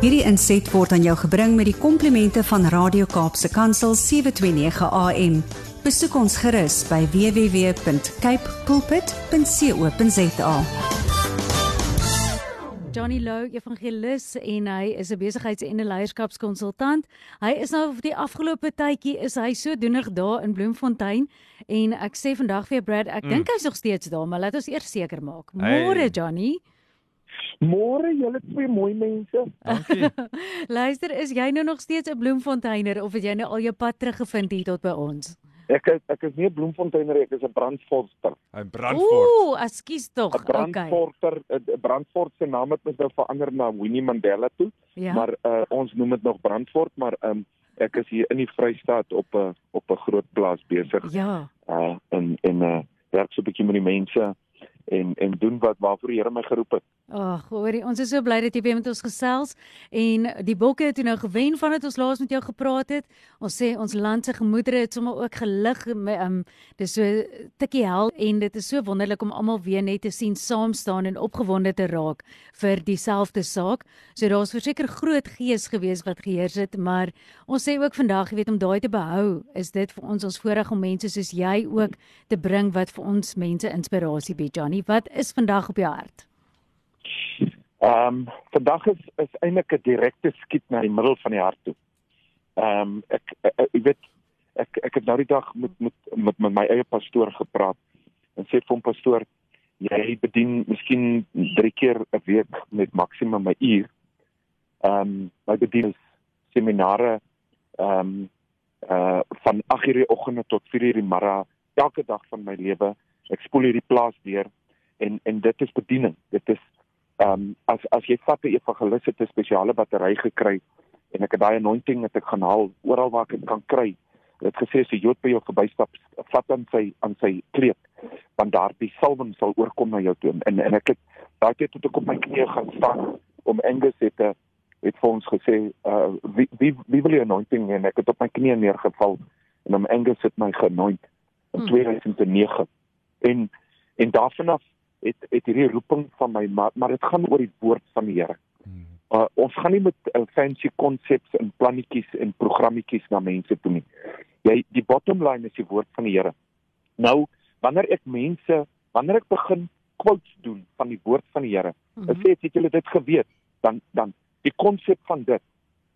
Hierdie inset word aan jou gebring met die komplimente van Radio Kaapse Kansel 729 AM. Besoek ons gerus by www.cape pulpit.co.za. Johnny Lou, evangelis en hy is 'n besigheids- en 'n leierskapskonsultant. Hy is nou vir die afgelope tydjie is hy sodoenig daar in Bloemfontein en ek sê vandag vir Brad, ek mm. dink hy's nog steeds daar, maar laat ons eers seker maak. Môre Hey. Johnny. Môre julle twee mooi mense. Dankie. Luister, is jy nou nog steeds 'n Bloemfonteiner of het jy nou al jou pad teruggevind hier tot by ons? Ek is ek is nie 'n bloemfonteiner ek is 'n brandforster. Hy brandfort. Ooh, ekskuus tog. 'n Okay. Brandforter, 'n brandfort se naam het mos nou verander na Winnie Mandela toe, Ja. maar uh, ons noem dit nog brandfort, maar um, ek is hier in die Vrystaat op 'n op 'n groot plaas besig. ja. Uh en en uh werk so 'n bietjie met die mense en en doen wat waarvoor die Here my geroep het. Ag, hoorie, ons is so bly dat jy weer met ons gesels en die bokke het nou gewen van dit ons laas met jou gepraat het. Ons sê ons land se gemoedere het sommer ook gelig. Ehm um, dis so tikkie hel en dit is so wonderlik om almal weer net te sien saam staan en opgewonde te raak vir dieselfde saak. So daar's verseker groot gees gewees wat geheers het, maar ons sê ook vandag, jy weet om daai te behou, is dit vir ons ons voorreg om mense soos jy ook te bring wat vir ons mense inspirasie bied, Johnny. Wat is vandag op jou hart? Ehm um, vandag is is eintlik 'n direkte skiet na die middel van die hart toe. Ehm um, ek ek weet ek ek het nou die dag met met met, met my eie pastoor gepraat en sê vir hom pastoor jy bedien miskien 3 keer 'n week met maksimum 'n uur. Ehm um, my bedien is seminare ehm um, uh van 8:00 die oggende tot 4:00 die middag elke dag van my lewe. Ek spoel hierdie plaas deur en en dit is bediening. Dit is ehm um, as as jy vat 'n evangelis het 'n spesiale battery gekry en ek het daai anointing wat ek gaan haal oral waar ek dit kan kry. Dit gesê as 'n Jood by jou verbystap, vat aan sy aan sy kleed want daardie salwing sal oorkom na jou toe en en ek het daai tyd toe ek op my knieë gaan staan om Angus het 'n het vir ons gesê uh wie wie wie wil die anointing en ek het op my knieë neergeval en om Angus het my geanoint in Hmm. 2009 en en daarvan af het het hierdie roeping van my maar maar dit gaan oor die woord van die Here. Hmm. Uh, ons gaan nie met uh, fancy konsepte en plannetjies en programmetjies na mense toe nie. Jy die bottom line is die woord van die Here. Nou, wanneer ek mense, wanneer ek begin quotes doen van die woord van die Here, Mhm. dan sê ek het julle dit geweet, dan dan die konsep van dit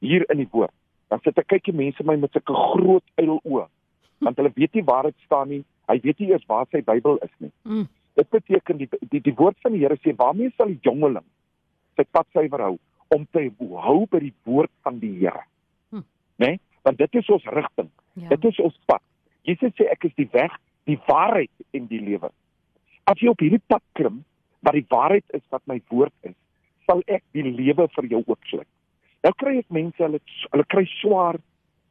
hier in die woord. Dan sit ek kyk die mense my met sulke groot uiloë. Want hulle weet nie waar dit staan nie. Hy weet nie eers waar sy Bybel is nie. Mm. Dit beteken die die die woord van die Here sê waarmee sal die jongeling sy pad suiwer hou om te hou by die woord van die Here. Hm. Né? Nee? Want dit is ons rigting. Ja. Dit is ons pad. Jesus sê ek is die weg, die waarheid en die lewe. As jy op hierdie pad klim, wat die waarheid is wat my woord is, sal ek die lewe vir jou oopsluit. Nou kry ek mense hulle hulle kry swaar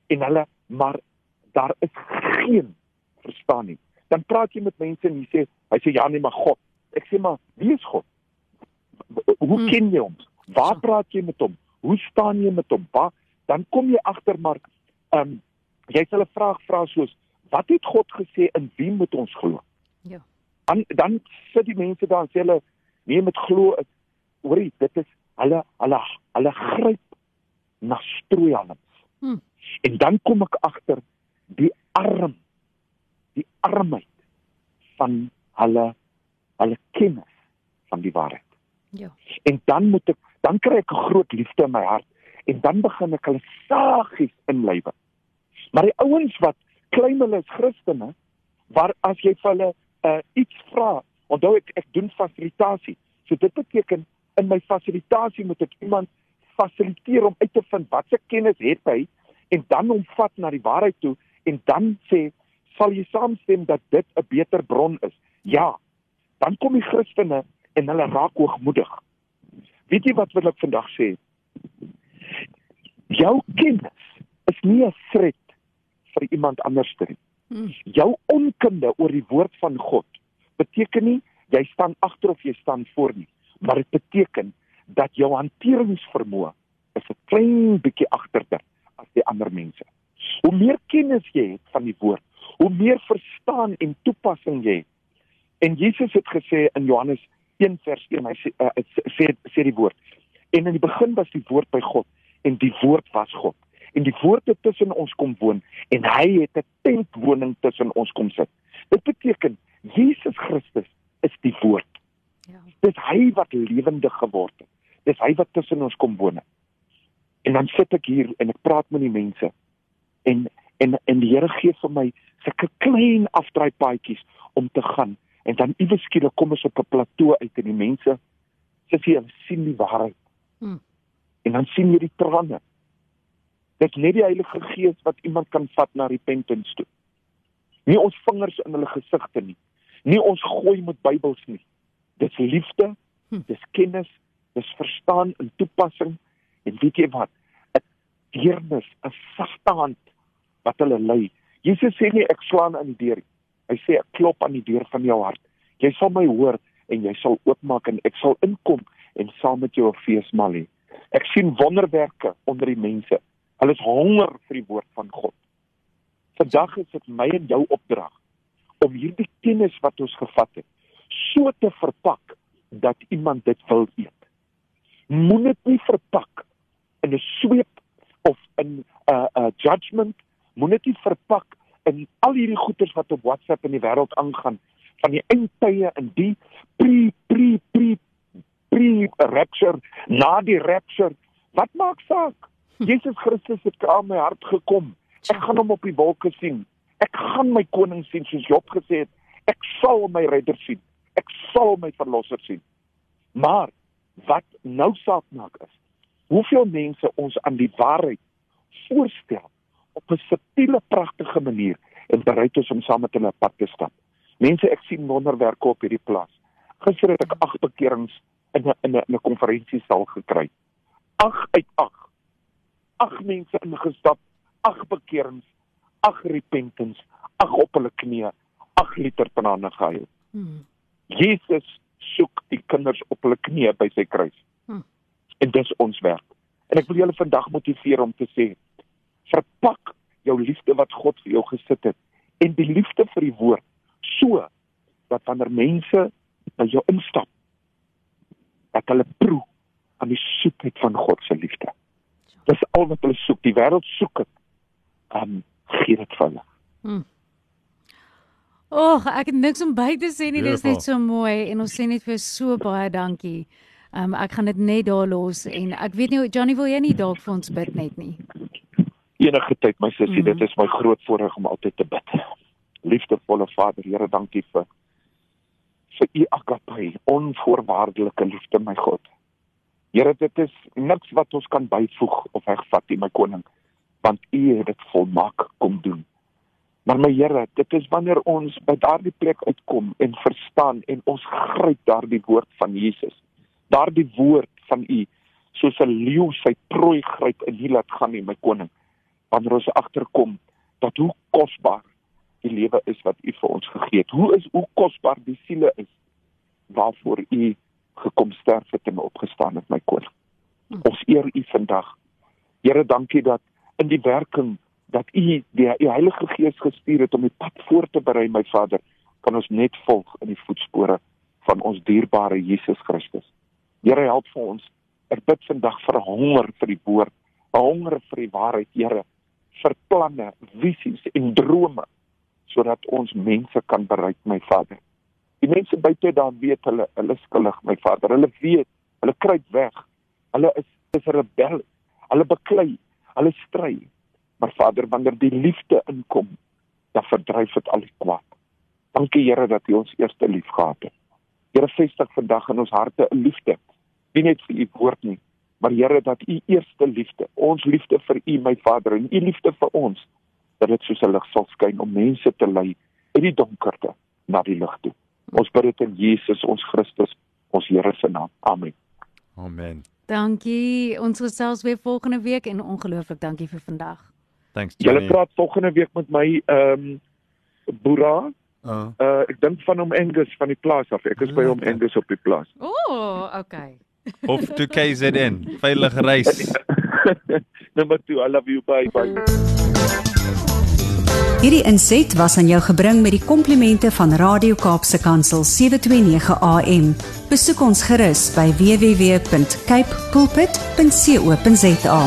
en hulle maar daar is geen verstaan nie. Dan praat jy met mense en jy sê hy sê ja nee maar God. Ek sê maar wie is God? Hoe Hmm. ken jy hom? Waar praat jy met hom? Hoe staan jy met hom? Waar dan kom jy agter maar ehm um, jy sal 'n vraag vra soos wat het God gesê in wie moet ons glo? Ja. Dan dan sit die mense daar en sê hulle nee met glo is hoorie dit is hulle hulle hulle gryp na strooihalms. Hmm. En dan kom ek agter die arm die armheid van hulle hulle kennis van die waarheid. Ja. En dan moet ek dan kry ek 'n groot liefde in my hart en dan begin ek hulle sagies inlywe. Maar die ouens wat claim hulle is Christene, waar as jy vir hulle uh, iets vra, onthou ek ek doen fasilitasie. So dit beteken in my fasilitasie moet ek iemand fasiliteer om uit te vind wat se kennis het hy en dan hom vat na die waarheid toe en dan sê sal jy saamstem dat dit 'n beter bron is. Ja. Dan kom die Christene en hulle raak hoogmoedig. Weet jy wat wil ek vandag sê? Jou kennis is nie 'n threat vir iemand anders nie. Mm. Jou onkunde oor die woord van God beteken nie jy staan agter of jy staan voor nie, maar dit beteken dat jou hanteringsvermoë is 'n klein bietjie agterder as die ander mense. Hoe meer kennis jy het van die woord, hoe meer verstaan en toepassing jy het. En Jesus het gesê in Johannes 1 vers 1, hy sê uh, sê sê die woord: En in die begin was die woord by God en die woord was God. En die woord het tussen ons kom woon en hy het 'n tentwoning tussen ons kom sit. Dit beteken Jesus Christus is die woord. Ja. Dis hy wat lewendig geword het. Dis hy wat tussen ons kom woon. En dan sit ek hier en ek praat met die mense en en en die Here gee vir my sulke klein afdraaipaadjies om te gaan en dan iewes skielik kom ons op 'n plateau uit en die mense sê jy sien die waarheid. Hmm. En dan sien jy die trane. Dit net die Heilige Gees wat iemand kan vat na repentance toe. Nie ons vingers in hulle gesigte nie. Nie ons gooi met Bybels nie. Dis liefde, Hm. dis kennis, dis verstaan in toepassing en weet jy wat? 'n Deernis, 'n sagte hand wat hulle lei. Jesus sê nie ek slaan aan die deur nie. Hy sê ek klop aan die deur van jou hart. Jy sal my hoor en jy sal oopmaak en ek sal inkom en saam met jou 'n feesmaal hê. Ek sien wonderwerke onder die mense. Hulle is honger vir die woord van God. Vandag is dit my en jou opdrag om hierdie kennis wat ons gevat het so te verpak dat iemand dit wil eet. Moenie dit nie verpak in 'n sweep of in 'n uh, 'n uh, judgment, moenie dit nie verpak in al hierdie goeters wat op WhatsApp in die wêreld aangaan van die eindtye en die pre pre pre pre rapture, na die rapture. Wat maak saak? Jesus Christus het aan my hart gekom. Ek gaan hom op die wolke sien. Ek gaan my koning sien soos Job gesê het. Ek sal my redder sien. Ek sal my verlosser sien. Maar wat nou saak maak is hoeveel mense ons aan die waarheid voorstel op 'n subtiele pragtige manier en bereid is om saam met hulle pad te stap. Mense, ek sien wonderwerke op hierdie plaas. Gister het ek 8 bekerings in 'n in 'n 'n konferensiesaal gekry. 8 uit 8. 8 mense ingestap, 8 bekerings, 8 repentance, 8 op hulle knieë, 8 liter trane gehuil. Hmm. Jesus soek die kinders op hulle knieë by sy kruis. Hm. En dis ons werk. En ek wil julle vandag motiveer om te sê: verpak jou liefde wat God vir jou gesit het en die liefde vir die woord so dat wanneer mense by jou instap, dat hulle proe aan die soetheid van God se liefde. Dis al wat hulle soek. Die wêreld soek dit. Um gee dit vir hulle. Och, ek het niks om by te sê nie. Dis net Beautiful. so mooi en ons sê net vir so baie dankie. Um ek gaan dit net daar los en ek weet nie Johnny wil jy nie dalk vir ons bid net nie. Enige tyd my sussie, Mhm. dit is my groot voorreg om altyd te bid. Liefdevolle Vader, Here, dankie vir vir u agape, onvoorwaardelike liefde, my God. Here, dit is niks wat ons kan byvoeg of wegvat nie, my koning, want u het dit volmaak kom doen. Maar my Here, dit is wanneer ons by daardie plek uitkom en verstaan en ons gryp daardie woord van Jesus. Daardie woord van u soos 'n leeu sy prooi gryp en nie laat gaan nie, my koning wanneer ons agterkom dat hoe kosbaar die lewe is wat U vir ons gegee het. Hoe is hoe kosbaar die siele is waarvoor U gekom sterf het en opgestaan het, my koning. Ons eer U vandag. Here, dankie dat in die werking dat U die U Heilige Gees gestuur het om die pad voor te berei, my Vader, kan ons net volg in die voetspore van ons dierbare Jesus Christus. Here, help vir ons. Ek bid vandag vir honger vir die woord, 'n honger vir die waarheid, Here vir planne, visies en drome sodat ons mense kan bereik my Vader. Die mense buite daar weet hulle hulle skuldig my Vader. Hulle weet, hulle kruip weg. Hulle is is rebel. Hulle beklei, hulle stry. Maar Vader, wanneer die liefde inkom, dan verdryf dit al die kwaad. Dankie Here dat U ons eerste lief gehad het. Here vestig vandag in ons harte 'n liefde. Nie net vir U woord nie, maar Here dat U eerste liefde, ons liefde vir U my Vader en U liefde vir ons, dat dit soos 'n lig sal skyn om mense te lei uit die donkerte na die lig toe. Ons bid dit in Jesus ons Christus, ons Here se naam. Amen. Amen. Dankie. Ons gesels weer volgende week en ongelooflik dankie vir vandag. Thanks Julle Johnny. praat volgende week met my ehm um, Boera, Uh, uh, ek dink van hom Angus van die plaas af. Ek is by hom Lekker. Angus op die plaas. O, oh, okay. Of to KZN. Veilige reis. Number 2, I love you. Bye bye. Hierdie inset was aan jou gebring met die komplimente van Radio Kaapse Kansel 729 AM. Besoek ons gerus by www.cape pulpit.co.za.